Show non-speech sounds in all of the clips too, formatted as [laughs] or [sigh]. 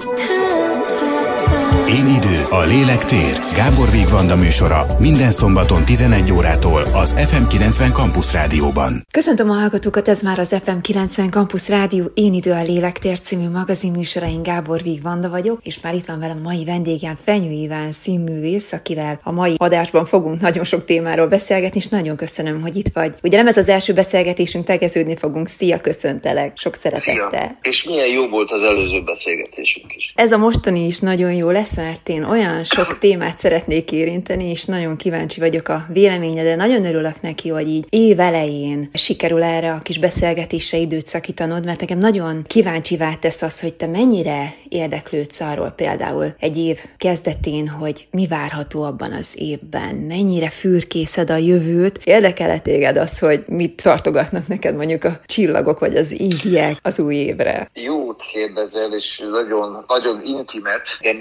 time. Én idő, a lélek tér. Gábor Vigvanda műsora minden szombaton 11 órától az FM 90 Campus Rádióban. Köszöntöm a hallgatókat, ez már az FM 90 Campus Rádió Én idő, a lélek tér című magazin műsorain Gábor Vigvanda vagyok, és már itt van velem mai vendégem Fenyő Iván színművész, akivel a mai adásban fogunk nagyon sok témáról beszélgetni, és nagyon köszönöm, hogy itt vagy. Ugye nem ez az első beszélgetésünk, tegeződni fogunk. Szia, köszöntelek, sok szeretettel. Szia. És milyen jó volt az előző beszélgetésünk is. Ez a mostani is nagyon jó lesz, mert én olyan sok témát szeretnék érinteni, és nagyon kíváncsi vagyok a véleményedre. Nagyon örülök neki, hogy így év elején sikerül erre a kis beszélgetésre időt szakítanod, mert nekem nagyon kíváncsi tesz az, hogy te mennyire érdeklődsz arról például egy év kezdetén, hogy mi várható abban az évben, mennyire fürkészed a jövőt. Érdekel téged az, hogy mit tartogatnak neked mondjuk a csillagok vagy az ígják az új évre? Jót kérdezel, és nagyon, nagyon intimet, de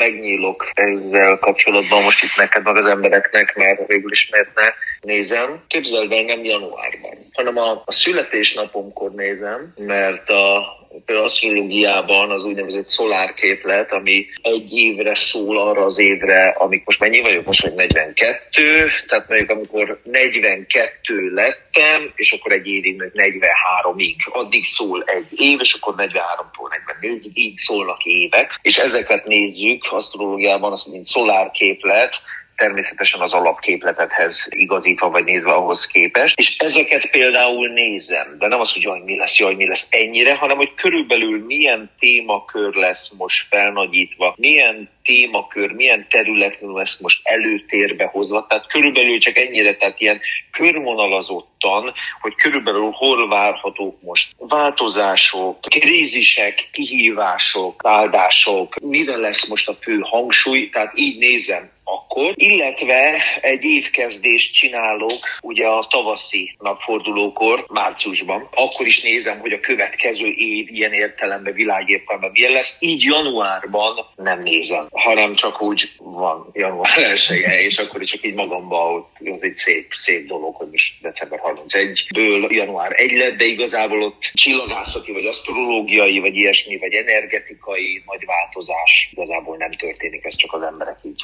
megnyílok ezzel kapcsolatban most itt neked, meg az embereknek, mert végül is miért ne nézem. Képzeld el, nem januárban, hanem a, a születésnapomkor nézem, mert a például asztrológiában az úgynevezett szolárképlet, ami egy évre szól arra az évre, amikor most mennyi vagyok, most vagy 42, tehát mondjuk amikor 42 lettem, és akkor egy évig 43-ig, addig szól egy év, és akkor 43-tól 44-ig, így szólnak évek, és ezeket nézzük asztrológiában, azt mint szolárképlet, természetesen az alapképletethez igazítva vagy nézve ahhoz képest. És ezeket például nézem, de nem az, hogy jaj, mi lesz, jaj, mi lesz ennyire, hanem hogy körülbelül milyen témakör lesz most felnagyítva, milyen témakör, milyen terület lesz most előtérbe hozva. Tehát körülbelül csak ennyire, tehát ilyen körvonalazottan, hogy körülbelül hol várhatók most változások, krízisek, kihívások, áldások, mire lesz most a fő hangsúly, tehát így nézem akkor, illetve egy évkezdést csinálok ugye a tavaszi napfordulókor, márciusban. Akkor is nézem, hogy a következő év ilyen értelemben, világértelemben milyen lesz. Így januárban nem nézem, hanem csak úgy van január 1 és akkor is csak így magamba, az egy szép, szép dolog, hogy most december 31-ből január 1 lett, de igazából ott csillagászati, vagy asztrológiai, vagy ilyesmi, vagy energetikai nagy változás igazából nem történik, ez csak az emberek így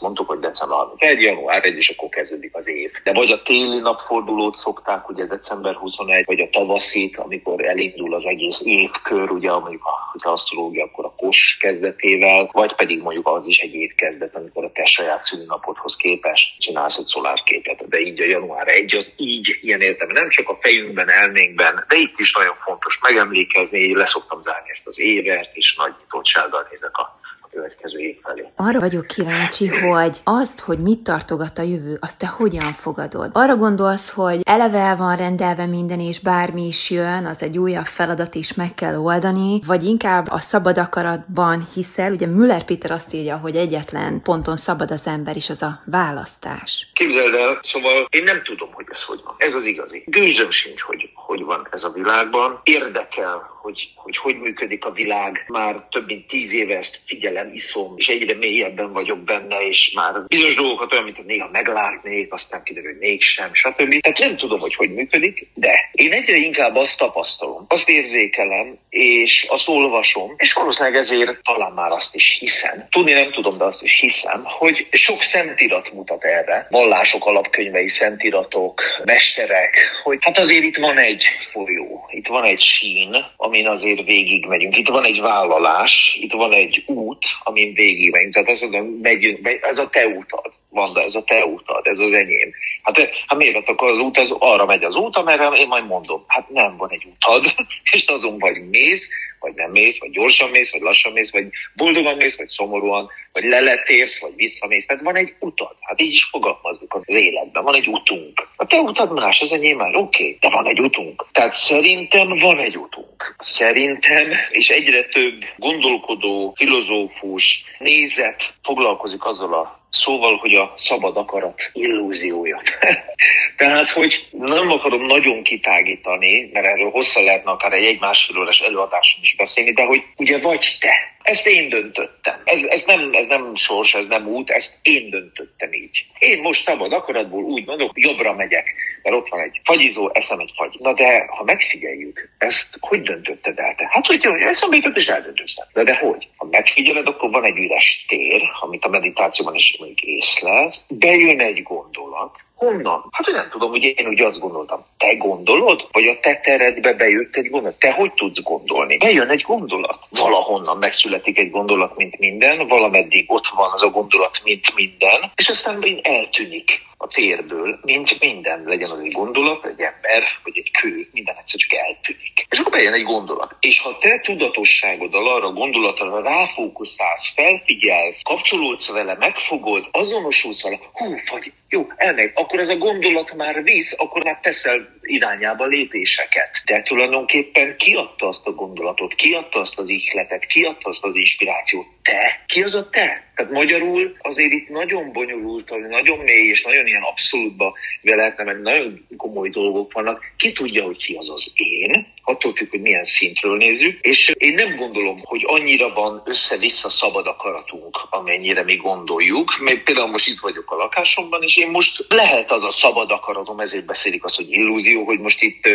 mondtuk, hogy december 31, január 1, és akkor kezdődik az év. De vagy a téli napfordulót szokták, ugye december 21, vagy a tavaszit, amikor elindul az egész évkör, ugye mondjuk a, asztrológia, akkor a kos kezdetével, vagy pedig mondjuk az is egy évkezdet, amikor a te saját szülinapodhoz képest csinálsz egy szolárképet. De így a január 1 az így ilyen értem, nem csak a fejünkben, elménkben, de itt is nagyon fontos megemlékezni, leszoktam zárni ezt az évet, és nagy nyitottsággal nézek a következő év felé. Arra vagyok kíváncsi, hogy azt, hogy mit tartogat a jövő, azt te hogyan fogadod? Arra gondolsz, hogy eleve el van rendelve minden, és bármi is jön, az egy újabb feladat is meg kell oldani, vagy inkább a szabad akaratban hiszel, ugye Müller Péter azt írja, hogy egyetlen ponton szabad az ember is, az a választás. Képzeld el, szóval én nem tudom, hogy ez hogy van. Ez az igazi. Gőzöm sincs, hogy hogy van ez a világban. Érdekel, hogy, hogy hogy működik a világ. Már több mint tíz éve ezt figyelem, iszom, és egyre mélyebben vagyok benne, és már bizonyos dolgokat olyan, mint néha meglátnék, aztán kiderül, hogy mégsem, stb. Tehát nem tudom, hogy hogy működik, de én egyre inkább azt tapasztalom, azt érzékelem, és azt olvasom, és valószínűleg ezért talán már azt is hiszem. Tudni nem tudom, de azt is hiszem, hogy sok szentirat mutat erre, vallások alapkönyvei, szentiratok, mesterek, hogy hát azért itt van egy folyó, itt van egy sín, ami amin azért végig megyünk. Itt van egy vállalás, itt van egy út, amin végig megyünk. Tehát ez, megyünk, ez a te utad. Vanda, ez a te utad, ez az enyém. Hát, hát miért akkor az út, az arra megy az út, amerre én majd mondom. Hát nem van egy utad, [laughs] és azon vagy mész, vagy nem mész, vagy gyorsan mész, vagy lassan mész, vagy boldogan mész, vagy szomorúan, vagy leletérsz, vagy visszamész. Tehát van egy utad. Hát így is fogalmazunk az életben. Van egy utunk. A te utad más, az enyém már oké, okay, de van egy utunk. Tehát szerintem van egy utunk. Szerintem, és egyre több gondolkodó, filozófus, nézet foglalkozik azzal a Szóval, hogy a szabad akarat illúziója. [laughs] Tehát, hogy nem akarom nagyon kitágítani, mert erről hosszan lehetne akár egy egy-másfél órás előadáson is beszélni, de hogy ugye vagy te, ezt én döntöttem. Ez, ez, nem, ez nem sors, ez nem út, ezt én döntöttem így. Én most szabad akaratból úgy mondok, jobbra megyek mert ott van egy fagyizó, eszem egy fagy. Na de, ha megfigyeljük, ezt hogy döntötted el te? Hát, hogy eszembe jutott és eldöntöttem. De, de hogy? Ha megfigyeled, akkor van egy üres tér, amit a meditációban is még észlelsz, bejön egy gondolat, Honnan? Hát, hogy nem tudom, hogy én úgy azt gondoltam. Te gondolod? Vagy a te teredbe bejött egy gondolat? Te hogy tudsz gondolni? Bejön egy gondolat. Valahonnan megszületik egy gondolat, mint minden, valameddig ott van az a gondolat, mint minden, és aztán eltűnik a térből, mint minden, legyen az egy gondolat, egy ember, vagy egy kő, minden egyszer csak eltűnik. És akkor bejön egy gondolat. És ha te tudatosságoddal arra a gondolatra ráfókuszálsz, felfigyelsz, kapcsolódsz vele, megfogod, azonosulsz vele, hú, vagy jó, elmegy, akkor ez a gondolat már visz, akkor már teszel irányába lépéseket. De tulajdonképpen kiadta azt a gondolatot, kiadta azt az ihletet, kiadta azt az inspirációt. Te? Ki az a te? Tehát magyarul azért itt nagyon bonyolult, nagyon mély és nagyon ilyen abszolútba lehetne, mert nagyon komoly dolgok vannak. Ki tudja, hogy ki az az én, attól függ, hogy milyen szintről nézzük, és én nem gondolom, hogy annyira van össze-vissza szabad akaratunk, amennyire mi gondoljuk, mert például most itt vagyok a lakásomban, és én most lehet az a szabad akaratom, ezért beszélik az, hogy illúzió, hogy most itt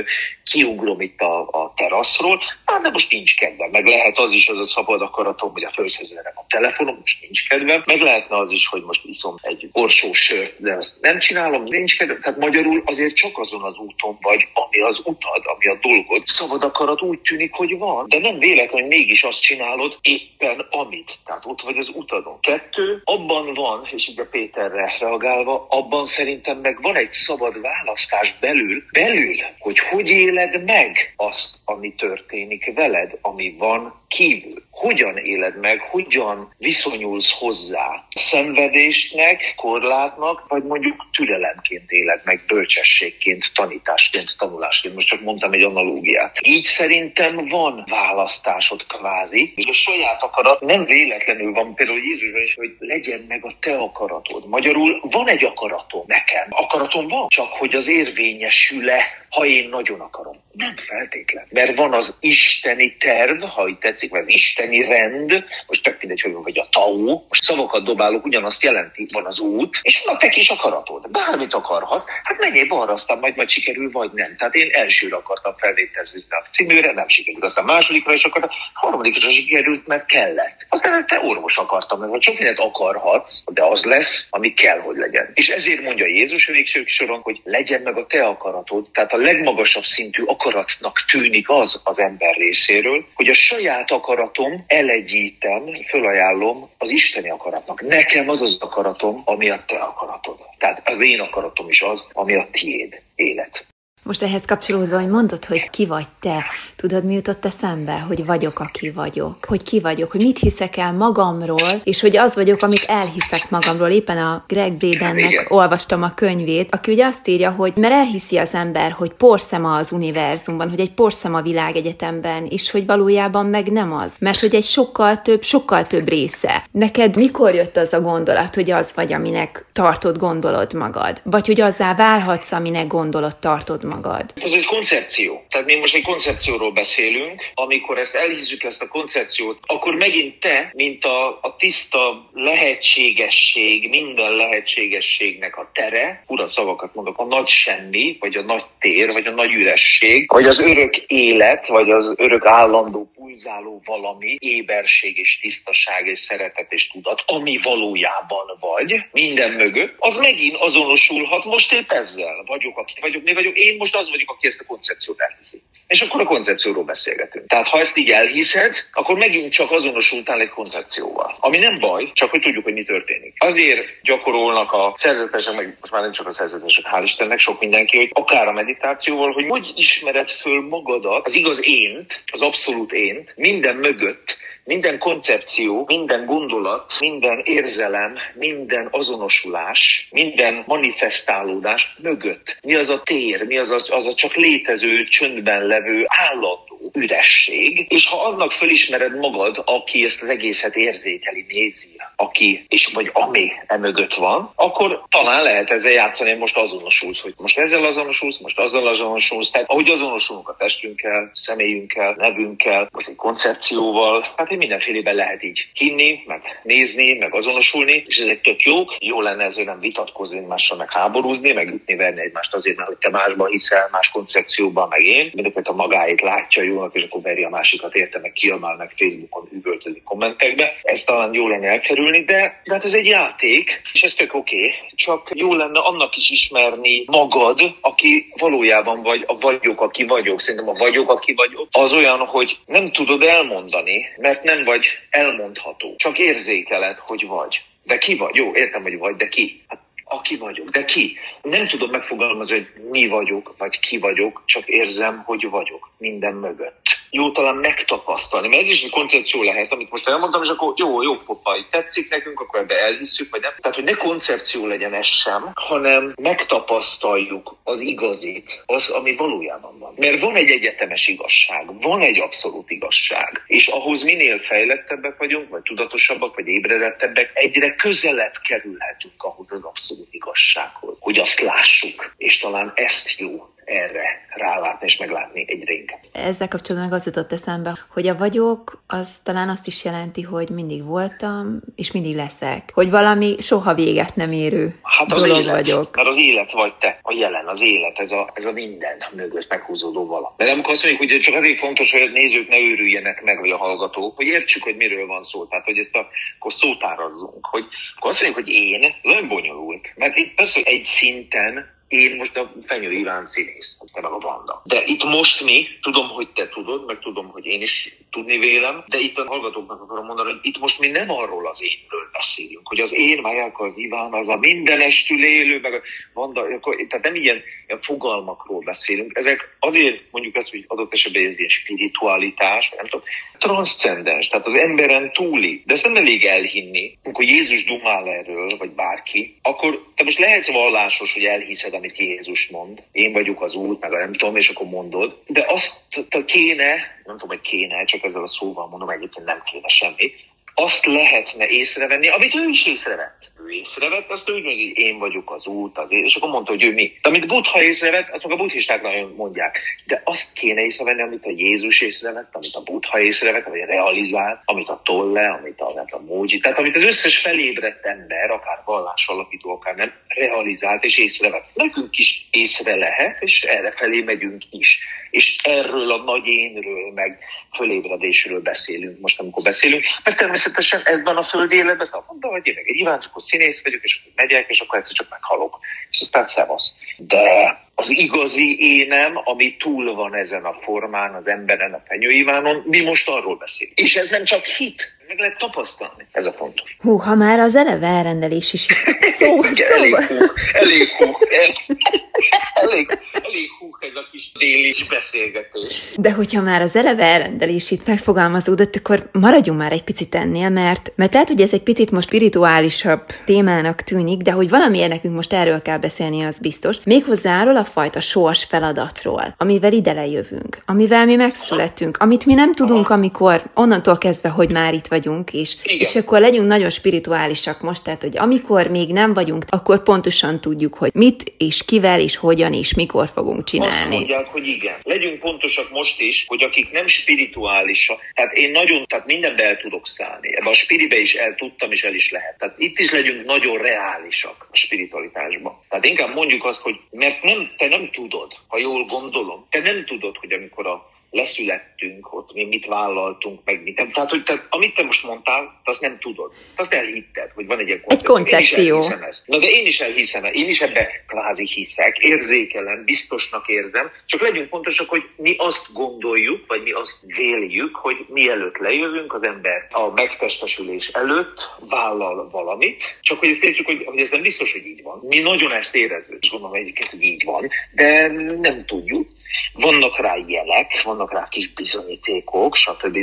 kiugrom itt a, a teraszról, hát de most nincs kedvem, meg lehet az is az a szabad akaratom, hogy a főzhöz a telefonom, most nincs kedvem, meg lehetne az is, hogy most iszom egy borsó sört, de azt nem csinálom, nincs kedvem. Tehát magyarul azért csak azon az úton vagy, ami az utad, ami a dolgod. Szabad akarat úgy tűnik, hogy van, de nem véletlen, hogy mégis azt csinálod éppen amit. Tehát ott vagy az utadon. Kettő, abban van, és így Péterre reagálva, abban szerintem meg van egy szabad választás belül, belül, hogy hogy éled meg azt, ami történik veled, ami van kívül. Hogyan éled meg, hogyan viszonyulsz hozzá szenvedésnek, korlátnak, vagy mondjuk türelemként éled meg, bölcsességként, tanításként, tanulásként. Most csak mondtam egy analógiát. Így szerintem van választásod kvázi, és a saját akarat nem véletlenül van, például Jézusban is, hogy legyen meg a te akaratod. Magyarul van egy akaratom nekem. Akaratom van, csak hogy az érvényesül-e, ha én nagyon akarom. Nem feltétlen. Mert van az isteni terv, ha itt tetszik, vagy az isteni rend, most tök mindegy, hogy vagy a tau, most szavakat dobálok, ugyanazt jelenti, van az út, és van a te kis akaratod. Bármit akarhat, hát menjél balra, aztán majd, majd sikerül, vagy nem. Tehát én elsőre akartam felvételizni a címűre, nem sikerült, aztán másodikra is akartam, harmadikra sikerült, mert kellett. Aztán te orvos akartam, mert csak mindent akarhatsz, de az lesz, ami kell, hogy legyen. És ezért mondja Jézus a végső soron, hogy legyen meg a te akaratod, tehát a legmagasabb szintű akaratnak tűnik az az ember részéről, hogy a saját akaratom elegyítem, fölajánlom az isteni akaratnak. Nekem az az akaratom, ami a te akaratod. Tehát az én akaratom is az, ami a tiéd élet. Most ehhez kapcsolódva, hogy mondod, hogy ki vagy te, tudod, mi jutott eszembe, hogy vagyok, aki vagyok, hogy ki vagyok, hogy mit hiszek el magamról, és hogy az vagyok, amit elhiszek magamról. Éppen a Greg Bradennek olvastam a könyvét, aki ugye azt írja, hogy mert elhiszi az ember, hogy porszema az univerzumban, hogy egy porszem a világegyetemben, és hogy valójában meg nem az. Mert hogy egy sokkal több, sokkal több része. Neked mikor jött az a gondolat, hogy az vagy, aminek tartod, gondolod magad? Vagy hogy azzá válhatsz, aminek gondolod, tartod magad? Ez egy koncepció. Tehát mi most egy koncepcióról beszélünk, amikor ezt elhízzük, ezt a koncepciót, akkor megint te, mint a, a tiszta lehetségesség, minden lehetségességnek a tere, ura szavakat mondok, a nagy semmi, vagy a nagy tér, vagy a nagy üresség, vagy az örök élet, vagy az örök állandó pulzáló valami, éberség és tisztaság és szeretet és tudat, ami valójában vagy, minden mögött, az megint azonosulhat most épp ezzel. Vagyok, aki vagyok, mi vagyok, én most az vagyok, aki ezt a koncepciót elhiszi. És akkor a koncepcióról beszélgetünk. Tehát ha ezt így elhiszed, akkor megint csak azonosultál egy koncepcióval. Ami nem baj, csak hogy tudjuk, hogy mi történik. Azért gyakorolnak a szerzetesek, meg most már nem csak a szerzetesek, hál' Istennek, sok mindenki, hogy akár a meditációval, hogy hogy ismered föl magadat, az igaz ént, az abszolút ént, minden mögött, minden koncepció, minden gondolat, minden érzelem, minden azonosulás, minden manifestálódás mögött. Mi az a tér, mi az a, az a csak létező, csöndben levő állandó üresség, és ha annak fölismered magad, aki ezt az egészet érzékeli, nézi, aki és vagy ami emögött van, akkor talán lehet ezzel játszani, most azonosulsz, hogy most ezzel azonosulsz, most azzal azonosulsz. Tehát ahogy azonosulunk a testünkkel, személyünkkel, nevünkkel, most egy koncepcióval, hát egy mindenfélében lehet így hinni, meg nézni, meg azonosulni, és ezek tök jó. Jó lenne ezért nem vitatkozni egymással, meg háborúzni, meg ütni, verni egymást azért, mert hogy te másban hiszel, más koncepcióban, meg én. Mindenket a magáit látja jónak, és akkor veri a másikat érte, meg kiabál, meg Facebookon üvöltözik kommentekbe. Ez talán jó lenne elkerülni, de, de hát ez egy játék, és ez tök oké. Okay. Csak jó lenne annak is ismerni magad, aki valójában vagy, a vagyok, aki vagyok. Szerintem a vagyok, aki vagyok, az olyan, hogy nem tudod elmondani, mert nem vagy elmondható. Csak érzékeled, hogy vagy. De ki vagy? Jó, értem, hogy vagy, de ki? Hát aki vagyok. De ki? Nem tudom megfogalmazni, hogy mi vagyok, vagy ki vagyok, csak érzem, hogy vagyok minden mögött. Jó talán megtapasztalni, mert ez is egy koncepció lehet, amit most elmondtam, és akkor jó, jó pofa, tetszik nekünk, akkor ebbe elhisszük, vagy nem. Tehát, hogy ne koncepció legyen ez sem, hanem megtapasztaljuk az igazit, az, ami valójában van. Mert van egy egyetemes igazság, van egy abszolút igazság, és ahhoz minél fejlettebbek vagyunk, vagy tudatosabbak, vagy ébredettebbek, egyre közelebb kerülhetünk ahhoz az abszolút igazsághoz, hogy azt lássuk, és talán ezt jó erre rálátni és meglátni egyre inkább. Ezzel kapcsolatban meg az jutott eszembe, hogy a vagyok, az talán azt is jelenti, hogy mindig voltam, és mindig leszek. Hogy valami soha véget nem érő hát az dolog élet, vagyok. Mert az élet vagy te, a jelen, az élet, ez a, ez a minden mögött meghúzódó vala. De amikor azt mondjuk, hogy csak azért fontos, hogy a nézők ne őrüljenek meg, vagy a hallgatók, hogy értsük, hogy miről van szó. Tehát, hogy ezt a, akkor szótárazzunk. Hogy akkor azt mondjuk, hogy én, ez nagyon bonyolult. Mert itt persze, egy szinten én most a Fenyő Iván színész, te meg a Vanda. De itt most mi, tudom, hogy te tudod, meg tudom, hogy én is tudni vélem, de itt a hallgatóknak akarom mondani, hogy itt most mi nem arról az énről beszélünk, hogy az én, Majáka, az Iván, az a mindenestül élő, meg a Vanda, akkor, tehát nem ilyen, ilyen fogalmakról beszélünk. Ezek azért mondjuk ezt, hogy adott esetben ez ilyen spiritualitás, nem tudom, transzcendens, tehát az emberen túli. De ezt nem elég elhinni, amikor Jézus dumál erről, vagy bárki, akkor te most lehetsz vallásos, hogy elhiszed, amit Jézus mond. Én vagyok az út, meg a nem tudom, és akkor mondod. De azt kéne, nem tudom, hogy kéne, csak ezzel a szóval mondom, egyébként nem kéne semmi, azt lehetne észrevenni, amit ő is észrevett. Ő észrevett, azt úgy mondja, hogy én vagyok az út, az és akkor mondta, hogy ő mi. De amit Buddha észrevett, azt meg a buddhisták nagyon mondják. De azt kéne észrevenni, amit a Jézus észrevett, amit a Buddha észrevett, vagy realizált, amit a Tolle, amit a, a Mógyi, tehát amit az összes felébredt ember, akár vallás alapító, akár nem, realizált és észrevett. Nekünk is észre lehet, és erre felé megyünk is. És erről a nagy énről, meg fölébredésről beszélünk most, amikor beszélünk, mert természetesen ebben a földi életben, ha mondom, hogy én meg egy Iváncsokos színész vagyok, és megyek, és akkor egyszer csak meghalok. És aztán szevasz. De az igazi énem, ami túl van ezen a formán, az emberen, a Fenyő mi most arról beszélünk. És ez nem csak hit, meg lehet tapasztalni. Ez a fontos. Hú, ha már az eleve elrendelés is szó, szó. [laughs] elég hú, elég hú, [laughs] elég, elég hú ez a kis déli beszélgetés. De hogyha már az eleve elrendelés itt megfogalmazódott, akkor maradjunk már egy picit ennél, mert, mert lehet, hogy ez egy picit most spirituálisabb témának tűnik, de hogy valamiért nekünk most erről kell beszélni, az biztos. Méghozzá arról a fajta sors feladatról, amivel ide lejövünk, amivel mi megszületünk, amit mi nem tudunk, amikor onnantól kezdve, hogy már itt vagyunk, és, és akkor legyünk nagyon spirituálisak most, tehát, hogy amikor még nem vagyunk, akkor pontosan tudjuk, hogy mit és kivel és hogyan és mikor fogunk csinálni. Azt mondják, hogy igen. Legyünk pontosak most is, hogy akik nem spirituálisak, tehát én nagyon, tehát mindenbe el tudok szállni. Ebbe a spiribe is el tudtam, és el is lehet. Tehát itt is legyünk nagyon reálisak a spiritualitásban. Tehát inkább mondjuk azt, hogy mert nem, te nem tudod, ha jól gondolom, te nem tudod, hogy amikor a leszülettünk, ott mi mit vállaltunk, meg mit nem. Tehát, hogy te, amit te most mondtál, azt nem tudod. Azt elhitted, hogy van egy ilyen koncepció. Egy koncepció. Na de én is elhiszem, én is ebbe kvázi hiszek, érzékelem, biztosnak érzem, csak legyünk pontosak, hogy mi azt gondoljuk, vagy mi azt véljük, hogy mielőtt lejövünk, az ember a megtestesülés előtt vállal valamit, csak hogy ezt értsük, hogy, hogy ez nem biztos, hogy így van. Mi nagyon ezt érezzük, és gondolom egyébként, hogy így van, de nem tudjuk. Vannak rá jelek, vannak rá kis bizonyítékok, stb.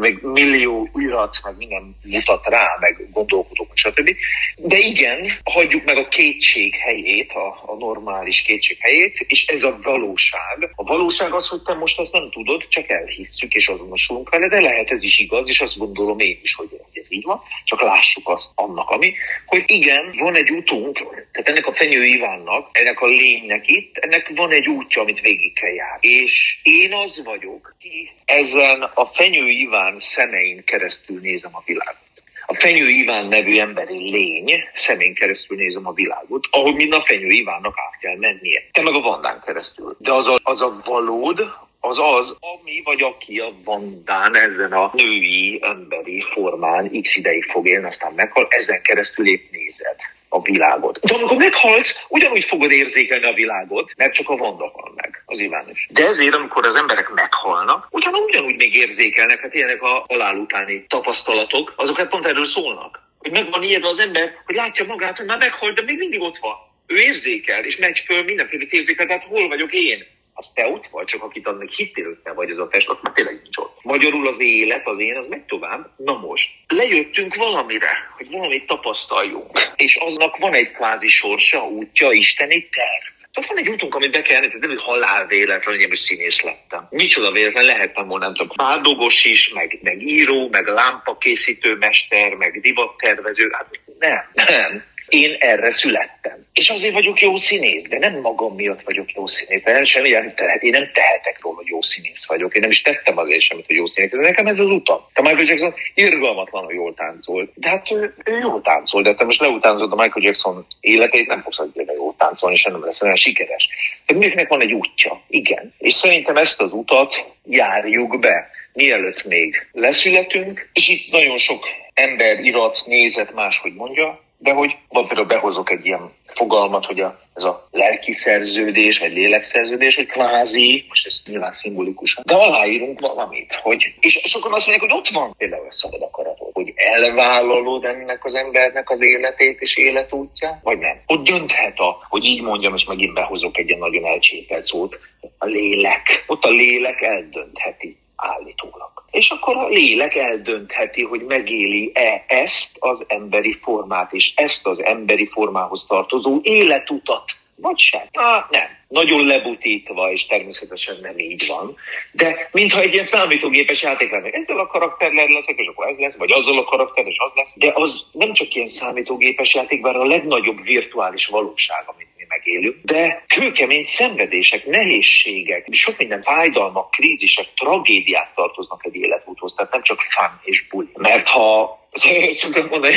Meg millió irat, meg minden mutat rá, meg gondolkodók, stb. De igen, hagyjuk meg a kétség helyét, a, a normális kétség helyét, és ez a valóság. A valóság az, hogy te most ezt nem tudod, csak elhisszük és azonosulunk vele, de lehet ez is igaz, és azt gondolom én is, hogy ez így van, csak lássuk azt annak, ami, hogy igen, van egy útunk, tehát ennek a Fenyő Ivánnak, ennek a lénynek itt, ennek van egy útja, amit végig kell járni. És én az vagyok, ki ezen a Fenyő Iván szemein keresztül nézem a világot. A Fenyő Iván nevű emberi lény szemén keresztül nézem a világot, ahogy mind a Fenyő Ivánnak át kell mennie. Te meg a Vandán keresztül. De az a, az a valód, az az, ami vagy aki a vandán ezen a női, emberi formán x ideig fog élni, aztán meghal, ezen keresztül épp nézed a világot. De amikor meghalsz, ugyanúgy fogod érzékelni a világot, mert csak a vanda hal meg, az Iván. De ezért, amikor az emberek meghalnak, ugyanúgy, ugyanúgy még érzékelnek, hát ilyenek a halál utáni tapasztalatok, azok hát pont erről szólnak. Hogy megvan ijedve az ember, hogy látja magát, hogy már meghalt, de még mindig ott van. Ő érzékel, és megy föl mindenféle érzékel, tehát hol vagyok én? Az te ott vagy, csak akit annak hittél, hogy te vagy az a test, az már tényleg nincs ott. Magyarul az élet, az én, az megy tovább. Na most, lejöttünk valamire, hogy valamit tapasztaljunk. És aznak van egy kvázi sorsa, útja, isteni terv. Tehát van egy útunk, amit be kell tehát nem, halál véletlen, hogy én is színész lettem. Micsoda véletlen, lehettem volna, nem tudom, pádogos is, meg, meg író, meg lámpakészítő mester, meg divattervező, hát nem, nem. Én erre születtem. És azért vagyok jó színész, de nem magam miatt vagyok jó színész. De semmi nem tehet. Én nem tehetek róla, hogy jó színész vagyok. Én nem is tettem azért semmit, hogy jó színész. De nekem ez az utam. Te Michael Jackson irgalmatlanul jól táncol. De hát ő, ő jól táncol, de te most leutánzod a Michael Jackson életét, nem fogsz hogy jól táncolni, és nem lesz olyan sikeres. Tehát mindenkinek van egy útja. Igen. És szerintem ezt az utat járjuk be mielőtt még leszületünk, és itt nagyon sok ember, irat, nézet máshogy mondja, de hogy van például behozok egy ilyen fogalmat, hogy a, ez a lelki szerződés, vagy lélekszerződés, hogy kvázi, most ez nyilván szimbolikusan, de aláírunk valamit, hogy, és sokan azt mondják, hogy ott van például a szabad akaratod, hogy elvállalod ennek az embernek az életét és életútját, vagy nem. Ott dönthet a, hogy így mondjam, és megint behozok egy ilyen nagyon elcsépelt szót, a lélek. Ott a lélek eldöntheti állítólag. És akkor a lélek eldöntheti, hogy megéli-e ezt az emberi formát, és ezt az emberi formához tartozó életutat, vagy sem. Na, nem. Nagyon lebutítva, és természetesen nem így van. De mintha egy ilyen számítógépes játék lenne. Ezzel a karakterrel leszek, és akkor ez lesz, vagy azzal a karakter, és az lesz. De az nem csak ilyen számítógépes játék, bár a legnagyobb virtuális valóság, amit megélünk, de kőkemény szenvedések, nehézségek, sok minden fájdalmak, krízisek, tragédiák tartoznak egy életúthoz, tehát nem csak fun és buli. Mert ha [laughs] szoktam mondani,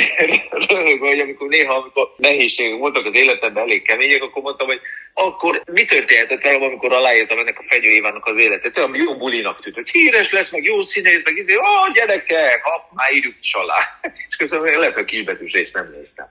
hogy amikor néha, amikor nehézségek voltak az életemben elég kemények, akkor mondtam, hogy akkor mi történhetett velem, amikor aláírtam ennek a Fenyő Ivánnak az életet? Olyan jó bulinak tűnt, hogy híres lesz, meg jó színész, meg izé, ó, gyerekek, ha, már írjuk is alá. [laughs] És közben lehet, hogy kisbetűs részt nem néztem.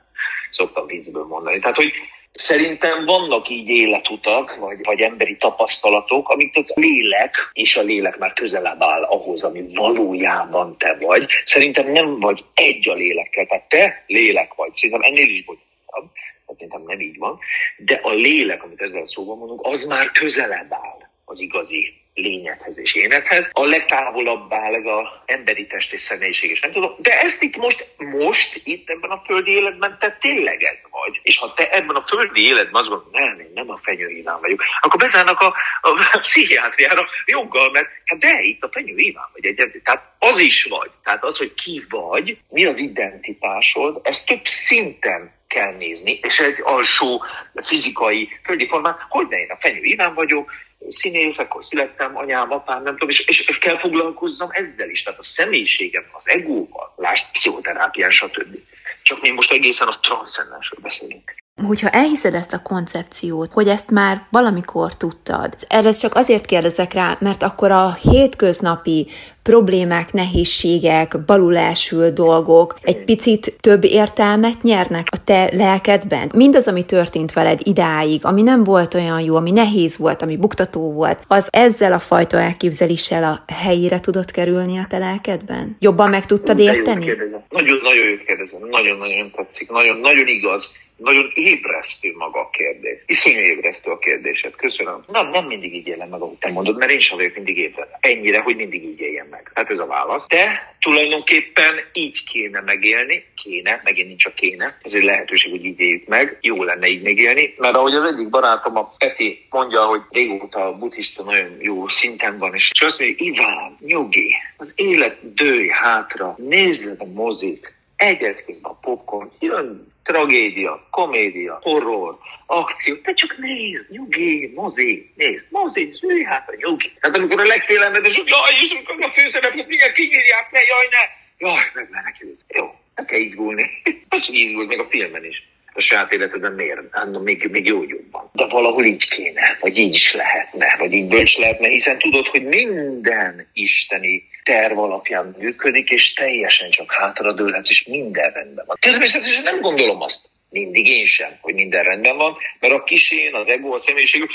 Szoktam viccből mondani. Tehát, hogy Szerintem vannak így életutak, vagy, vagy emberi tapasztalatok, amit az lélek, és a lélek már közelebb áll ahhoz, ami valójában te vagy. Szerintem nem vagy egy a lélekkel, tehát te lélek vagy. Szerintem ennél is bonyolultabb, szerintem nem így van. De a lélek, amit ezzel szóval mondunk, az már közelebb áll az igazi lényedhez és énethez. A legtávolabb áll ez az emberi test és személyiség, és nem tudom. De ezt itt most, most itt ebben a földi életben te tényleg ez vagy. És ha te ebben a földi életben azt gondolod, nem, én nem a fenyőíván vagyok, akkor bezárnak a, a, pszichiátriára joggal, mert hát de itt a fenyőíván vagy egyébként. Tehát az is vagy. Tehát az, hogy ki vagy, mi az identitásod, ez több szinten kell nézni, és egy alsó fizikai földi formán, hogy ne én a fenyő Iván vagyok, színész, akkor születtem, anyám, apám, nem tudom, és, és kell foglalkozzam ezzel is, tehát a személyiségem, az egóval, lásd, pszichoterápián, stb. Csak mi most egészen a transzcendensről beszélünk. Hogyha elhiszed ezt a koncepciót, hogy ezt már valamikor tudtad, erre csak azért kérdezek rá, mert akkor a hétköznapi problémák, nehézségek, balulásül dolgok egy picit több értelmet nyernek a te lelkedben. Mindaz, ami történt veled idáig, ami nem volt olyan jó, ami nehéz volt, ami buktató volt, az ezzel a fajta elképzeléssel a helyére tudott kerülni a te lelkedben? Jobban meg tudtad érteni? Nagyon-nagyon jó kérdezem, nagyon-nagyon tetszik, nagyon-nagyon igaz Nagyon ébresztő maga a kérdés. Iszonyú ébresztő a kérdésed. Köszönöm. Nem, nem mindig így élem meg, ahogy te mondod, mert én sem vagyok mindig ébredve. Ennyire, hogy mindig így éljen meg. Hát ez a válasz. De tulajdonképpen így kéne megélni. Kéne, megint nincs a kéne. Ez egy lehetőség, hogy így éljük meg. Jó lenne így megélni. Mert ahogy az egyik barátom, a Peti mondja, hogy régóta a buddhista nagyon jó szinten van, és azt mondja, Iván, nyugi, az élet dőj hátra, nézd a mozit, egyet a popcorn, jön tragédia, komédia, horror, akció, te csak nézd, nyugi, mozi, nézd, mozi, ülj hát a nyugi. Tehát amikor a legfélelmetesebb, jaj, és amikor a főszereplőt mindjárt kinyírják, ne, jaj, ne, jaj, meg menekült. Jó, nem kell izgulni. [laughs] Azt, hogy izgult a filmen is a saját életedben miért? Hát, még, még jó jobban. De valahol így kéne, vagy így is lehetne, vagy így bölcs lehetne, hiszen tudod, hogy minden isteni terv alapján működik, és teljesen csak hátradőlhetsz, és minden rendben van. Természetesen nem gondolom azt, mindig én sem, hogy minden rendben van, mert a kisén, az ego, a személyiség,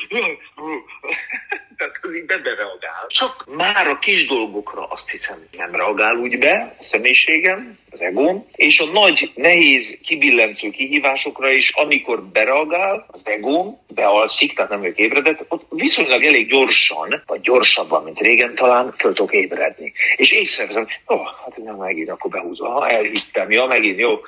tehát az így bereagál. Csak már a kis dolgokra azt hiszem nem reagál úgy be a személyiségem, az egóm, és a nagy, nehéz, kibillentő kihívásokra is, amikor bereagál az egóm, bealszik, tehát nem vagyok ébredett, ott viszonylag elég gyorsan, vagy gyorsabban, mint régen talán, föl tudok ébredni. És észreveszem, ó, oh, hát nem megint, akkor behúzom, ha elhittem, ja, megint jó,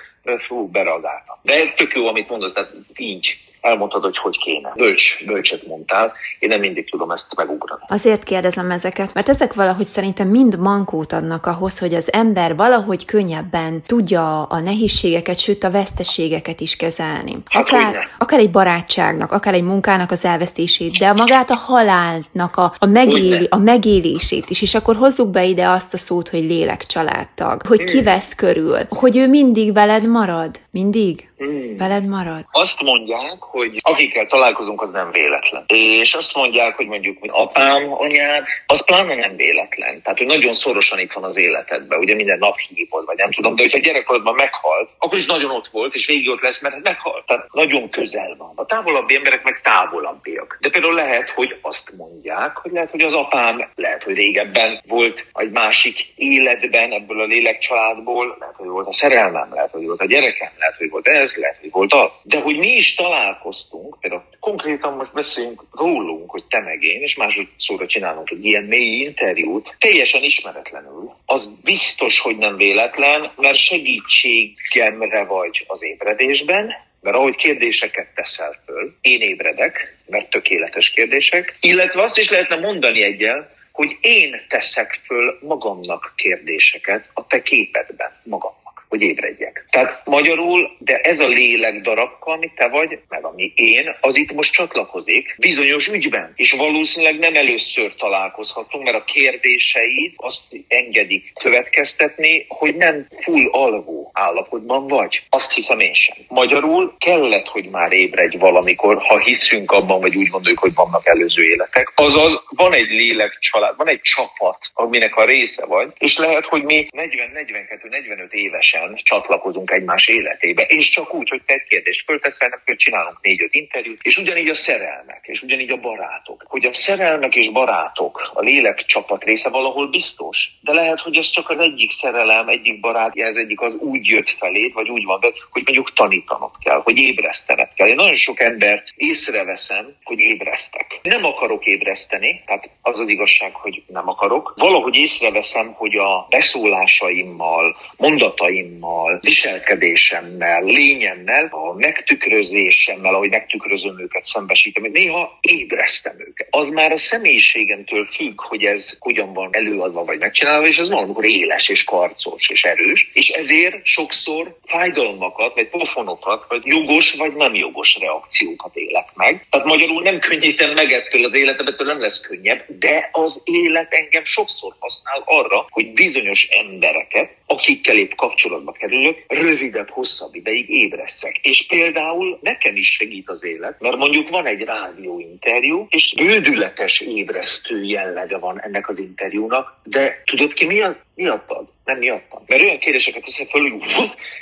fú, bereagáltam. De tök jó, amit mondasz, tehát így elmondtad, hogy hogy kéne. Bölcs, bölcset mondtál, én nem mindig tudom ezt megugrani. Azért kérdezem ezeket, mert ezek valahogy szerintem mind mankót adnak ahhoz, hogy az ember valahogy könnyebben tudja a nehézségeket, sőt a veszteségeket is kezelni. Hát akár, akár egy barátságnak, akár egy munkának az elvesztését, de magát a halálnak a, a, megéli, a megélését is, és akkor hozzuk be ide azt a szót, hogy lélek családtag, hogy hmm. kivesz körül, hogy ő mindig veled marad, mindig. Hmm. Veled marad? Azt mondják, hogy akikkel találkozunk, az nem véletlen. És azt mondják, hogy mondjuk hogy apám, anyád, az pláne nem véletlen. Tehát, hogy nagyon szorosan itt van az életedben, ugye minden nap hívod, vagy nem tudom, de hogyha gyerekkorodban meghalt, akkor is nagyon ott volt, és végig ott lesz, mert meghalt. Tehát nagyon közel van. A távolabbi emberek meg távolabbiak. De például lehet, hogy azt mondják, hogy lehet, hogy az apám, lehet, hogy régebben volt egy másik életben ebből a lélekcsaládból, lehet, hogy volt a szerelmem, lehet, hogy volt a gyerekem, lehet, hogy volt ez, lehet, volt az. De hogy mi is találkoztunk, például konkrétan most beszélünk rólunk, hogy te meg én, és másodszorra csinálunk egy ilyen mély interjút, teljesen ismeretlenül, az biztos, hogy nem véletlen, mert segítségemre vagy az ébredésben, mert ahogy kérdéseket teszel föl, én ébredek, mert tökéletes kérdések, illetve azt is lehetne mondani egyel, hogy én teszek föl magamnak kérdéseket a te képedben magam hogy ébredjek. Tehát magyarul, de ez a lélek darabka, amit te vagy, meg ami én, az itt most csatlakozik bizonyos ügyben. És valószínűleg nem először találkozhatunk, mert a kérdéseid azt engedik következtetni, hogy nem full alvó állapotban vagy. Azt hiszem én sem. Magyarul kellett, hogy már ébredj valamikor, ha hiszünk abban, vagy úgy gondoljuk, hogy vannak előző életek. Azaz van egy lélek család, van egy csapat, aminek a része vagy, és lehet, hogy mi 40-42-45 évesen mindannyian csatlakozunk egymás életébe, és csak úgy, hogy te egy kérdést fölteszel, hogy csinálunk négy-öt interjút, és ugyanígy a szerelmek, és ugyanígy a barátok. Hogy a szerelmek és barátok, a lélek csapat része valahol biztos, de lehet, hogy ez csak az egyik szerelem, egyik barátja, ez egyik az úgy jött feléd, vagy úgy van, hogy mondjuk tanítanod kell, hogy ébresztened kell. Én nagyon sok embert észreveszem, hogy ébresztek. Nem akarok ébreszteni, tehát az az igazság, hogy nem akarok. Valahogy észreveszem, hogy a beszólásaimmal, mondataim hangjaimmal, viselkedésemmel, lényemmel, a megtükrözésemmel, ahogy megtükrözöm őket, szembesítem, néha ébresztem őket. Az már a személyiségemtől függ, hogy ez hogyan van előadva vagy megcsinálva, és az valamikor éles és karcos és erős, és ezért sokszor fájdalmakat, vagy pofonokat, vagy jogos vagy nem jogos reakciókat élek meg. Tehát magyarul nem könnyítem meg ettől az életem, ettől nem lesz könnyebb, de az élet engem sokszor használ arra, hogy bizonyos embereket, akikkel épp kapcsolatba kerülök, rövidebb, hosszabb ideig ébreszek. És például nekem is segít az élet, mert mondjuk van egy rádióinterjú, és bődületes ébresztő jellege van ennek az interjúnak, de tudod ki miatt? Miattad? Nem miattam. Mert olyan kérdéseket teszek föl,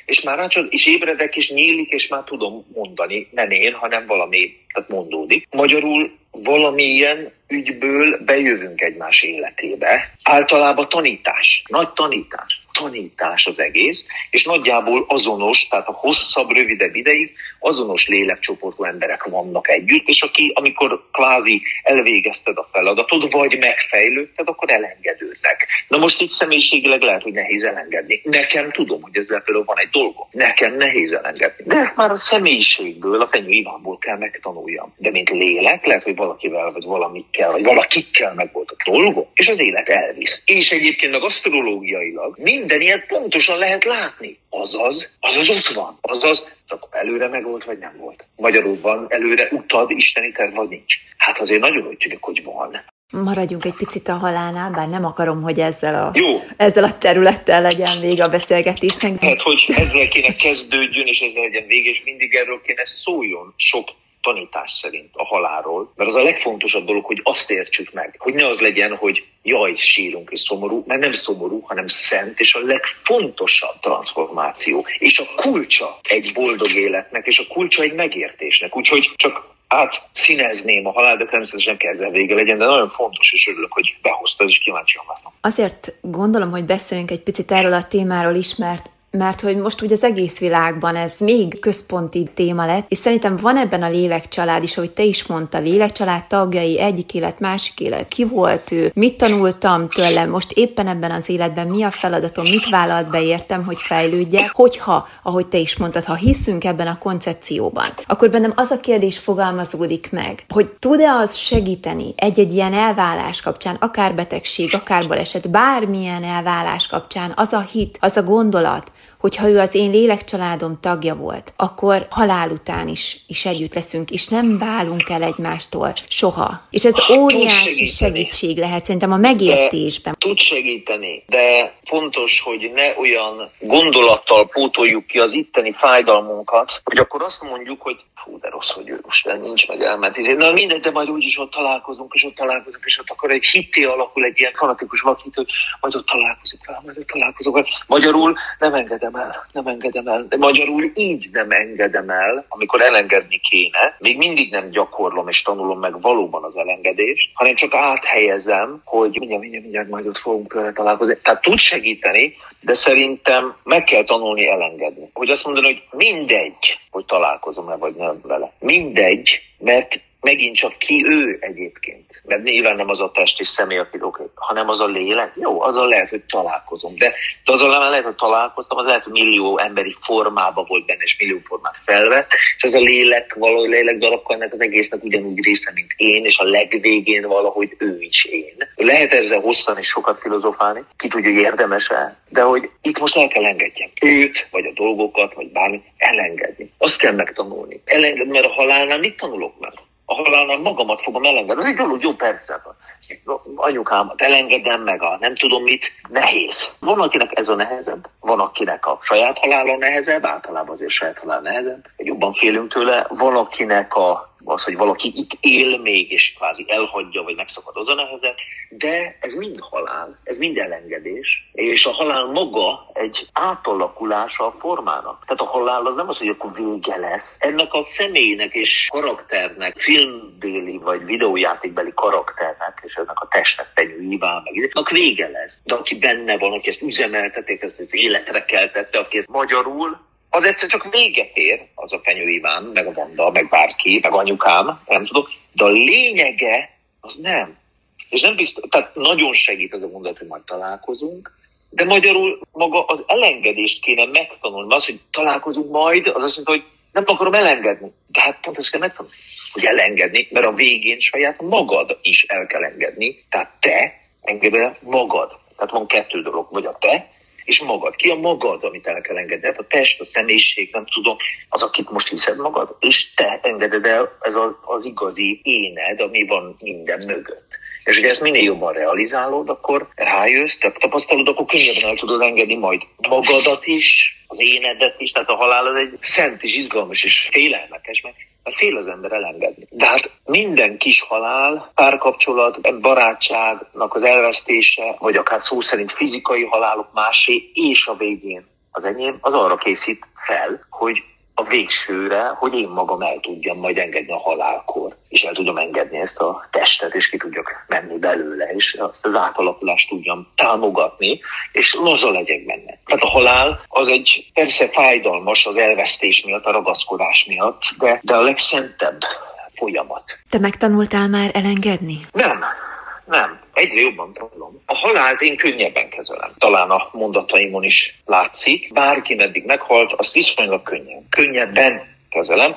és már rácsod, és ébredek, és nyílik, és már tudom mondani. Nem én, hanem valami, tehát mondódik. Magyarul valamilyen ügyből bejövünk egymás életébe. Általában tanítás, nagy tanítás. tanítás az egész, és nagyjából azonos, tehát a hosszabb, rövidebb ideig azonos lélekcsoportú emberek vannak együtt, és aki, amikor kvázi elvégezted a feladatod, vagy megfejlődted, akkor elengedődnek. Na most itt személyiségileg lehet, nehéz elengedni. Nekem tudom, hogy ezzel például van egy dolgom. Nekem nehéz elengedni. De ezt már a személyiségből, a Fenyő Ivánból kell megtanuljam. De mint lélek, lehet, hogy valakivel, vagy valamikkel, vagy valakikkel meg volt a dolgom, és az élet elvisz. És egyébként meg asztrológiailag minden ilyet pontosan lehet látni. Azaz, azaz ott van. Azaz, csak előre meg volt, vagy nem volt. Magyarul van előre utad, isteni terv, vagy nincs. Hát azért nagyon úgy tűnik, hogy van. Maradjunk egy picit a halálnál, bár nem akarom, hogy ezzel a, Jó. ezzel a területtel legyen vége a beszélgetésnek. Tehát, hogy ezzel kéne kezdődjön, és ezzel legyen vége, és mindig erről kéne szóljon sok tanítás szerint a halálról, mert az a legfontosabb dolog, hogy azt értsük meg, hogy ne az legyen, hogy jaj, sírunk és szomorú, mert nem szomorú, hanem szent, és a legfontosabb transformáció, és a kulcsa egy boldog életnek, és a kulcsa egy megértésnek. Úgyhogy csak át színezném a halál, de természetesen kell ezzel vége legyen, de nagyon fontos, és örülök, hogy behoztad, és kíváncsi várom. Azért gondolom, hogy beszéljünk egy picit erről a témáról is, mert mert hogy most ugye az egész világban ez még központi téma lett, és szerintem van ebben a lélekcsalád is, ahogy te is mondta, lélekcsalád tagjai, egyik élet, másik élet, ki volt ő, mit tanultam tőlem, most éppen ebben az életben mi a feladatom, mit vállalt be? Értem, hogy fejlődjek, hogyha, ahogy te is mondtad, ha hiszünk ebben a koncepcióban, akkor bennem az a kérdés fogalmazódik meg, hogy tud-e az segíteni egy-egy ilyen elvállás kapcsán, akár betegség, akár baleset, bármilyen elvállás kapcsán, az a hit, az a gondolat, hogyha ő az én lélekcsaládom tagja volt, akkor halál után is, is együtt leszünk, és nem válunk el egymástól soha. És ez óriási segítség lehet szerintem a megértésben. De tud segíteni, de fontos, hogy ne olyan gondolattal pótoljuk ki az itteni fájdalmunkat, hogy akkor azt mondjuk, hogy fú, de rossz, hogy ő most nincs meg elment. Izé, na mindegy, de majd úgyis ott találkozunk, és ott találkozunk, és ott akkor egy hitté alakul egy ilyen fanatikus vakit, hogy majd ott találkozunk vele, majd ott találkozunk Magyarul nem engedem el, nem engedem el. De magyarul így nem engedem el, amikor elengedni kéne. Még mindig nem gyakorlom és tanulom meg valóban az elengedést, hanem csak áthelyezem, hogy mindjárt, mindjárt, mindjárt majd ott fogunk találkozni. Tehát tud segíteni, de szerintem meg kell tanulni elengedni. Hogy azt mondani, hogy mindegy, hogy találkozom-e vagy nem vele. Mindegy, mert megint csak ki ő egyébként. Mert nyilván nem az a test és személy, aki oké, hanem az a lélek. Jó, azzal lehet, hogy találkozom. De, de azzal nem lehet, hogy találkoztam, az lehet, hogy millió emberi formába volt benne, és millió formát felvett, és az a lélek, valahogy lélek darabka ennek az egésznek ugyanúgy része, mint én, és a legvégén valahogy ő is én. Lehet ezzel hosszan és sokat filozofálni, ki tudja, hogy érdemes-e, de hogy itt most el kell engedjem őt, vagy a dolgokat, vagy bármi, elengedni. Azt kell megtanulni. Elengedni, mert a halálnál mit tanulok meg? A halálnál magamat fogom elengedni. Ez egy dolog, jó, persze. Anyukámat elengedem meg a nem tudom mit, nehéz. Van, akinek ez a nehezebb, van, akinek a saját halála nehezebb, általában azért saját halál nehezebb, jobban félünk tőle, van, akinek a az, hogy valaki itt él még, és kvázi elhagyja, vagy megszakad az a nehezet, de ez mind halál, ez mind elengedés, és a halál maga egy átalakulása a formának. Tehát a halál az nem az, hogy akkor vége lesz. Ennek a személynek és karakternek, filmbéli vagy videójátékbeli karakternek, és ennek a testnek tenyő Iván, meg ennek vége lesz. De aki benne van, aki ezt üzemeltetik, ezt az életre keltette, aki ezt magyarul az egyszer csak véget ér, az a Fenyő Iván, meg a Vanda, meg bárki, meg anyukám, nem tudok, de a lényege az nem. És nem biztos, tehát nagyon segít az a mondat, hogy majd találkozunk, de magyarul maga az elengedést kéne megtanulni. Az, hogy találkozunk majd, az azt mondja, hogy nem akarom elengedni. De hát pont ezt kell megtanulni, hogy elengedni, mert a végén saját magad is el kell engedni. Tehát te engedd magad. Tehát van kettő dolog, vagy a te, és magad. Ki a magad, amit el kell engedni? Hát a test, a személyiség, nem tudom, az, akit most hiszed magad, és te engeded el ez a, az igazi éned, ami van minden mögött. És ugye ezt minél jobban realizálod, akkor rájössz, tehát tapasztalod, akkor könnyebben el tudod engedni majd magadat is, az énedet is, tehát a halál az egy szent és izgalmas és félelmetes, mert fél az ember elengedni. De hát minden kis halál, párkapcsolat, barátságnak az elvesztése, vagy akár szó szerint fizikai halálok másé, és a végén az enyém, az arra készít fel, hogy a végsőre, hogy én magam el tudjam majd engedni a halálkor, és el tudom engedni ezt a testet, és ki tudjak menni belőle, és azt az átalakulást tudjam támogatni, és laza legyek benne. Tehát a halál az egy persze fájdalmas az elvesztés miatt, a ragaszkodás miatt, de, de a legszentebb folyamat. Te megtanultál már elengedni? Nem, nem, egyre jobban tanulom. A halált én könnyebben kezelem. Talán a mondataimon is látszik. Bárki meddig meghalt, azt viszonylag könnyen, könnyebben kezelem.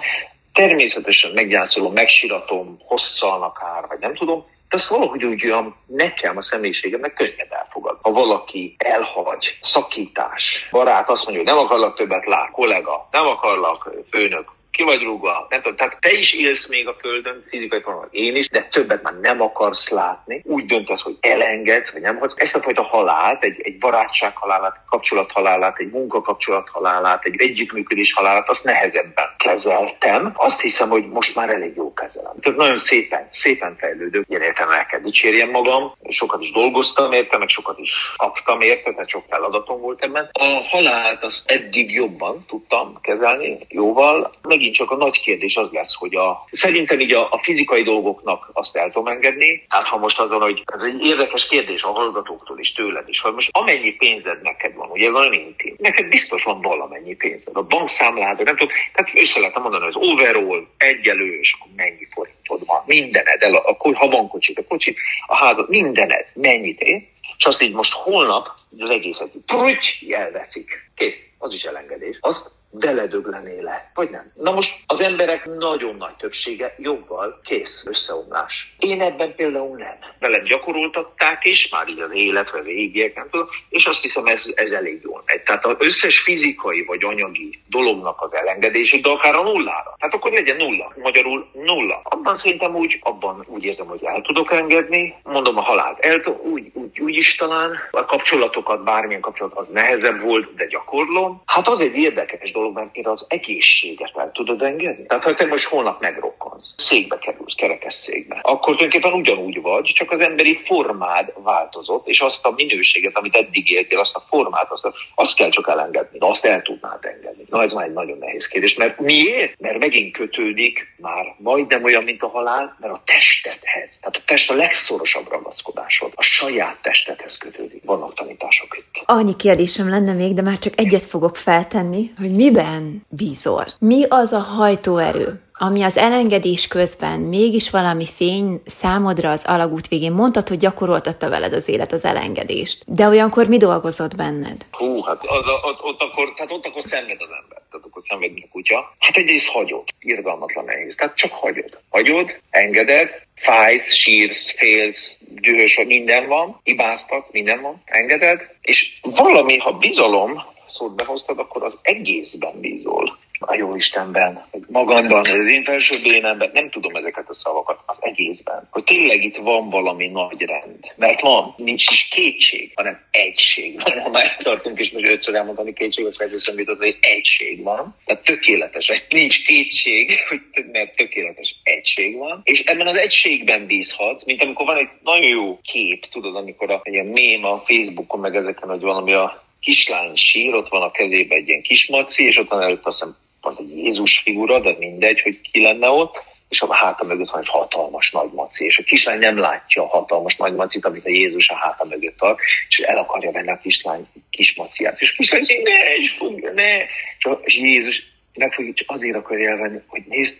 Természetesen meggyászolom, megsiratom, hosszan akár, vagy nem tudom, de azt valahogy úgy olyan nekem a személyiségemnek könnyebb elfogad. Ha valaki elhagy, szakítás, barát azt mondja, hogy nem akarlak többet lát, kollega, nem akarlak főnök, ki vagy rúgva, nem tudom, tehát te is élsz még a földön, fizikai formában, én is, de többet már nem akarsz látni, úgy döntesz, hogy elengedsz, vagy nem, hogy ezt a fajta halált, egy, egy barátság halálát, kapcsolat halálát, egy munkakapcsolat halálát, egy együttműködés halálát, azt nehezebben kezeltem. Azt hiszem, hogy most már elég jó kezelem. Tehát nagyon szépen, szépen fejlődök. Ilyen értem el kell dicsérjem magam, sokat is dolgoztam érte, meg sokat is kaptam érte, tehát sok feladatom volt ebben. A halált azt eddig jobban tudtam kezelni, jóval, meg megint csak a nagy kérdés az lesz, hogy a, szerintem így a, a fizikai dolgoknak azt el tudom engedni. Hát ha most azon, hogy ez egy érdekes kérdés a hallgatóktól is, tőled is, hogy most amennyi pénzed neked van, ugye van intim, neked biztos van valamennyi pénzed. A bankszámlád, nem tudom, tehát össze lehet mondani, hogy az overall egyelő, és akkor mennyi forintod van, mindened, el, a, a, ha van kocsi, a kocsi, a házad, mindened, mennyit ér, és azt így most holnap az egészet így elveszik. Kész, az is elengedés. Azt beledöglené le, vagy nem. Na most az emberek nagyon nagy többsége joggal kész összeomlás. Én ebben például nem. Veled gyakoroltatták is, már így az élet, vagy az égiek, nem tudom, és azt hiszem ez, ez elég jól megy. Tehát az összes fizikai vagy anyagi dolognak az elengedését, de akár a nullára. Tehát akkor legyen nulla. Magyarul nulla. Abban szerintem úgy, abban úgy érzem, hogy el tudok engedni. Mondom a halált. El, úgy, úgy, úgy is talán. A kapcsolatokat, bármilyen kapcsolat, az nehezebb volt, de gyakorlom. Hát az egy érdekes dolog, dolog, mert például az egészséget el tudod engedni. Tehát ha te most holnap megrokkansz, székbe kerülsz, kerekes székbe, akkor tulajdonképpen ugyanúgy vagy, csak az emberi formád változott, és azt a minőséget, amit eddig éltél, azt a formát, azt, a, azt kell csak elengedni. De azt el tudnád engedni. Na ez már egy nagyon nehéz kérdés. Mert miért? Mert megint kötődik már majdnem olyan, mint a halál, mert a testedhez. Tehát a test a legszorosabb ragaszkodásod. A saját testedhez kötődik. Vannak tanítások itt. Annyi kérdésem lenne még, de már csak egyet fogok feltenni, hogy miben miben bízol? Mi az a hajtóerő, ami az elengedés közben mégis valami fény számodra az alagút végén mondtad, hogy gyakoroltatta veled az élet az elengedést. De olyankor mi dolgozott benned? Hú, hát az, ott, ott, akkor, tehát ott akkor szenved az ember. Tehát akkor szenved, a kutya. Hát egyrészt hagyod. Irgalmatlan nehéz. Tehát csak hagyod. Hagyod, engeded, fájsz, sírsz, félsz, dühös, minden van, hibáztat, minden van, engeded, és valami, ha bizalom, szót behoztad, akkor az egészben bízol a jó Istenben, magamban, az én felső bénemben, nem tudom ezeket a szavakat, az egészben, hogy tényleg itt van valami nagy rend. Mert van, nincs is kétség, hanem egység van. Ha már tartunk, és most ötször elmondani kétség, az feltétlenül jutott, hogy egység van. Tehát tökéletes, nincs kétség, [laughs] mert tökéletes egység van. És ebben az egységben bízhatsz, mint amikor van egy nagyon jó kép, tudod, amikor a, ilyen mém a Facebookon, meg ezeken, hogy valami a kislány sír, ott van a kezében egy ilyen kismaci, és ott van előtt azt hiszem van egy Jézus figura, de mindegy, hogy ki lenne ott, és a háta mögött van egy hatalmas nagy maci, és a kislány nem látja a hatalmas nagy macit, amit a Jézus a háta mögött tart, és el akarja venni a kislány kis maciát. És a kislány ne, és fogja, ne. És, és Jézus megfogja, csak azért akarja elvenni, hogy nézd,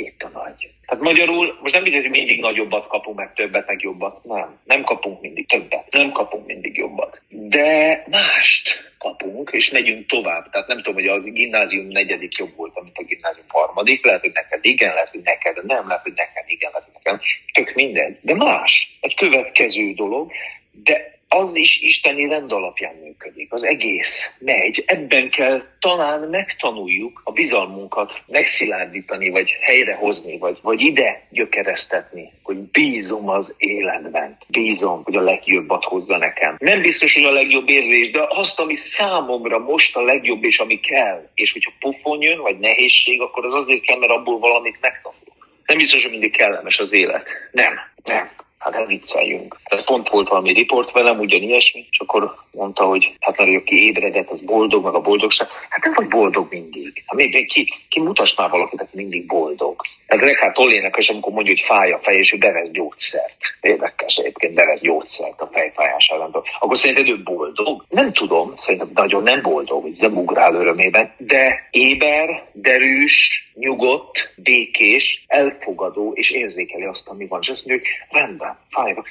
itt a nagy. Tehát magyarul, most nem mindegy, hogy mindig nagyobbat kapunk, meg többet, meg jobbat. Nem, nem kapunk mindig többet, nem kapunk mindig jobbat. De mást kapunk, és megyünk tovább. Tehát nem tudom, hogy az gimnázium negyedik jobb volt, mint a gimnázium harmadik. Lehet, hogy neked igen, lehet, hogy neked nem, lehet, hogy nekem igen, lehet, hogy nekem. Tök minden. De más. Egy következő dolog, de az is isteni rend alapján működik. Az egész megy. Ebben kell talán megtanuljuk a bizalmunkat megszilárdítani, vagy helyrehozni, vagy, vagy ide gyökeresztetni, hogy bízom az életben. Bízom, hogy a legjobbat hozza nekem. Nem biztos, hogy a legjobb érzés, de azt, ami számomra most a legjobb, és ami kell. És hogyha pofon jön, vagy nehézség, akkor az azért kell, mert abból valamit megtanulok. Nem biztos, hogy mindig kellemes az élet. Nem, nem Hát nem vicceljünk. Tehát pont volt valami riport velem, ugyan ilyesmi, és akkor mondta, hogy hát mert aki ébredett, az boldog, meg a boldogság. Hát nem vagy boldog mindig. Hát még, ki, ki mutass már valakit, aki mindig boldog. Tehát Rekát Tollének és amikor mondja, hogy fáj a fej, és ő bevesz gyógyszert. Érdekes egyébként, bevesz gyógyszert a fejfájás ellen. Akkor szerinted ő boldog? Nem tudom, szerintem nagyon nem boldog, nem ugrál örömében, de éber, derűs, nyugodt, békés, elfogadó, és érzékeli azt, ami van. És azt mondja, hogy rendben, ฝ่ายรัฐ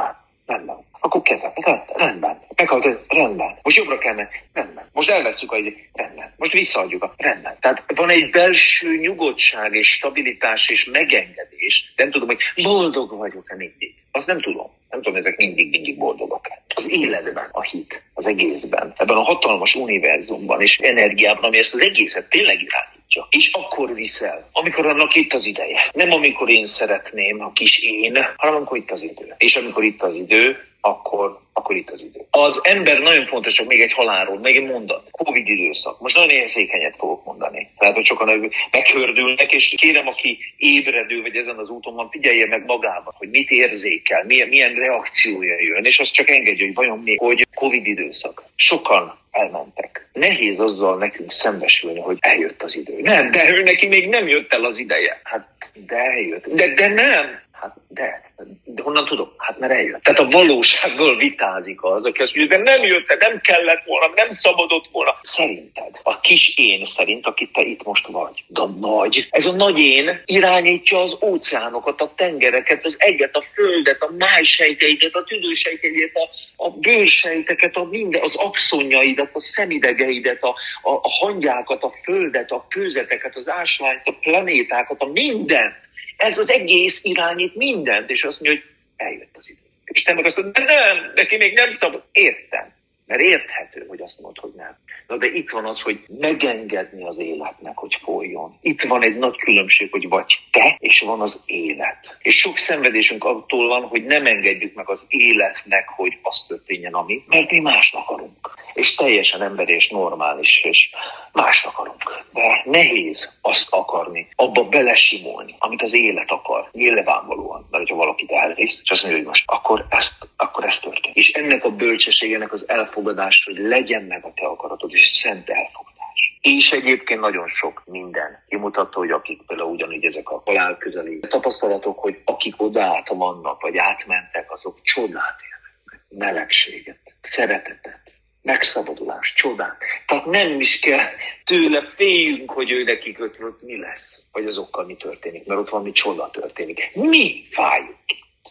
บาลบ้านเรา Akkor kezem, rendben, rendben. Meghalt, rendben. Most jobbra kell menni, rendben. Most elveszünk a egy, rendben. Most visszaadjuk a, rendben. Tehát van egy belső nyugodtság és stabilitás és megengedés. Nem tudom, hogy boldog vagyok-e mindig. Azt nem tudom. Nem tudom, ezek mindig, mindig boldogak. Az életben, a hit, az egészben, ebben a hatalmas univerzumban és energiában, ami ezt az egészet tényleg irányítja. És akkor viszel, amikor annak itt az ideje. Nem amikor én szeretném, a kis én, hanem amikor itt az idő. És amikor itt az idő, akkor, akkor itt az idő. Az ember nagyon fontos, hogy még egy halálról, még egy mondat. Covid időszak. Most nagyon érzékenyet fogok mondani. Tehát, hogy sokan meghördülnek, és kérem, aki ébredő, vagy ezen az úton van, figyelje meg magába, hogy mit érzékel, milyen, milyen reakciója jön, és azt csak engedje, hogy vajon mi, hogy Covid időszak. Sokan elmentek. Nehéz azzal nekünk szembesülni, hogy eljött az idő. Nem, de ő neki még nem jött el az ideje. Hát, de eljött. De, de nem. Hát de, de honnan tudom? Hát mert eljött. Tehát a valóságból vitázik az, aki azt mondja, de nem jött, nem kellett volna, nem szabadott volna. Szerinted, a kis én szerint, aki te itt most vagy, de a nagy, ez a nagy én irányítja az óceánokat, a tengereket, az eget, a földet, a májsejteiket, a tüdősejteiket, a, a bőrsejteket, a minden, az axonjaidat, a szemidegeidet, a, a, a hangyákat, a földet, a kőzeteket, az ásványt, a planétákat, a minden ez az egész irányít mindent, és azt mondja, hogy eljött az idő. És te meg azt mondod, de nem, neki még nem szabad. Értem. Mert érthető, hogy azt mondod, hogy nem. Na de itt van az, hogy megengedni az életnek, hogy folyjon. Itt van egy nagy különbség, hogy vagy te, és van az élet. És sok szenvedésünk attól van, hogy nem engedjük meg az életnek, hogy az történjen, ami, mert mi mást akarunk. És teljesen emberi és normális, és mást akarunk. De nehéz azt akarni, abba belesimulni, amit az élet akar. Nyilvánvalóan, mert hogyha valakit elvisz, és azt mondja, hogy most akkor ezt, akkor ezt történt. És ennek a bölcsességének az elfogadás, hogy legyen meg a te akaratod, és szent elfogadás. És egyébként nagyon sok minden kimutatta, hogy akik például ugyanígy ezek a halál közeli tapasztalatok, hogy akik oda vannak, vagy átmentek, azok csodát élnek, melegséget, szeretetet, megszabadulás, csodát. Tehát nem is kell tőle féljünk, hogy ő nekik ott, ott mi lesz, vagy azokkal mi történik, mert ott valami csoda történik. Mi fájunk?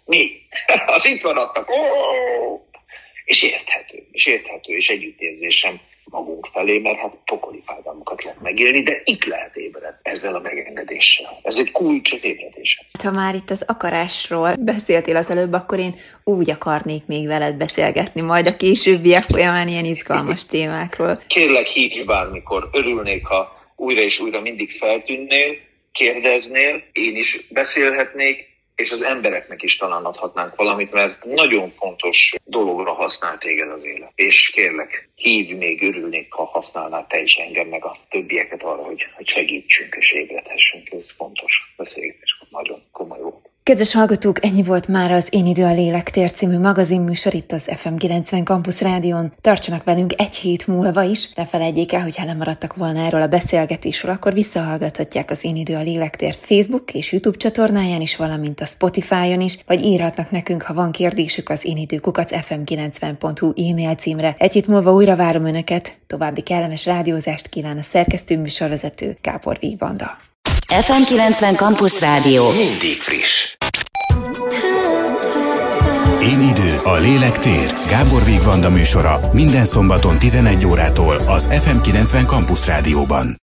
Mi? [laughs] Az itt maradtak. Oh! És érthető, és érthető, és együttérzésem magunk felé, mert hát pokoli fájdalmakat lehet megélni, de itt lehet ébred ezzel a megengedéssel. Ez egy kulcs az ébredéshez. Ha már itt az akarásról beszéltél az előbb, akkor én úgy akarnék még veled beszélgetni majd a későbbiek folyamán ilyen izgalmas [laughs] témákról. Kérlek, hívj bármikor. Örülnék, ha újra és újra mindig feltűnnél, kérdeznél, én is beszélhetnék, és az embereknek is talán adhatnánk valamit, mert nagyon fontos dologra használ téged az élet. És kérlek, hívj még, örülnék, ha használnál te is engem, meg a többieket arra, hogy, hogy segítsünk és ébredhessünk. Ez fontos beszélgetés, nagyon komoly volt. Kedves hallgatók, ennyi volt már az Én idő a lélektér című magazinműsor itt az FM 90 Campus Rádion. Tartsanak velünk egy hét múlva is, ne felejtjék el, hogy ha lemaradtak volna erről a beszélgetésről, akkor visszahallgathatják az Én idő a lélektér Facebook és YouTube csatornáján is, valamint a Spotify-on is, vagy írhatnak nekünk, ha van kérdésük az én időkukat fm90.hu e-mail címre. Egy hét múlva újra várom Önöket, további kellemes rádiózást kíván a szerkesztő műsorvezető Kápor Vígvanda. FM 90 Campus Rádió. Mindig friss. Én idő, a lélek tér. Gábor Vigvanda műsora minden szombaton 11 órától az FM 90 Campus Rádióban.